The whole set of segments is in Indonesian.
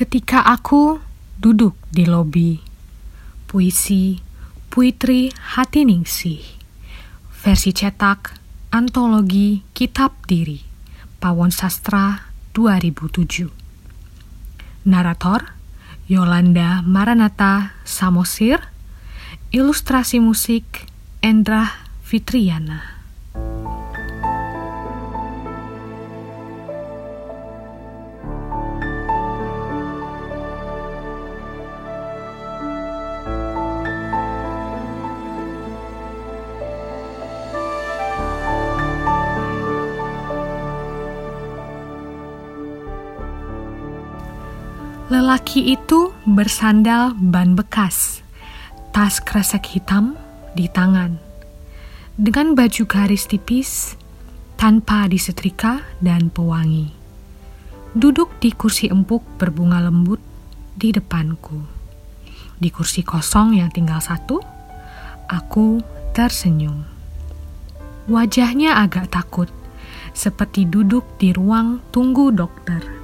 Ketika aku duduk di lobi, puisi Puitri Hatiningsih, versi cetak, antologi Kitab Diri, Pawon Sastra 2007. Narator, Yolanda Maranata Samosir, ilustrasi musik, Endra Fitriana. Lelaki itu bersandal ban bekas, tas kresek hitam di tangan, dengan baju garis tipis, tanpa disetrika dan pewangi. Duduk di kursi empuk berbunga lembut di depanku. Di kursi kosong yang tinggal satu, aku tersenyum. Wajahnya agak takut, seperti duduk di ruang tunggu dokter.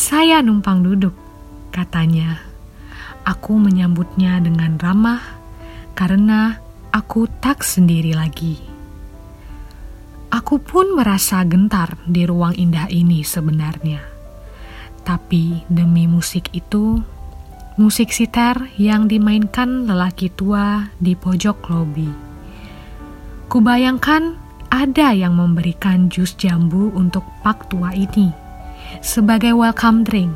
Saya numpang duduk, katanya. Aku menyambutnya dengan ramah karena aku tak sendiri lagi. Aku pun merasa gentar di ruang indah ini sebenarnya. Tapi demi musik itu, musik sitar yang dimainkan lelaki tua di pojok lobi. Kubayangkan ada yang memberikan jus jambu untuk pak tua ini sebagai welcome drink.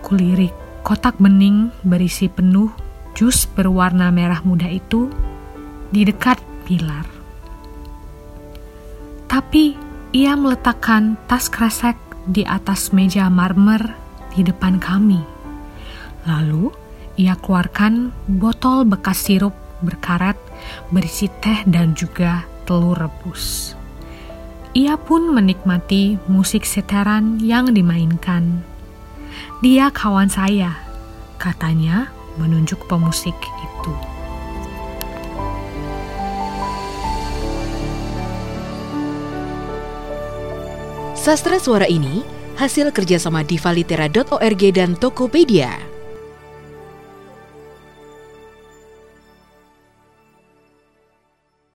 Kulirik kotak bening berisi penuh jus berwarna merah muda itu di dekat pilar. Tapi ia meletakkan tas kresek di atas meja marmer di depan kami. Lalu ia keluarkan botol bekas sirup berkarat berisi teh dan juga telur rebus. Ia pun menikmati musik seteran yang dimainkan. Dia kawan saya, katanya menunjuk pemusik itu. Sastra suara ini hasil kerjasama divalitera.org dan Tokopedia.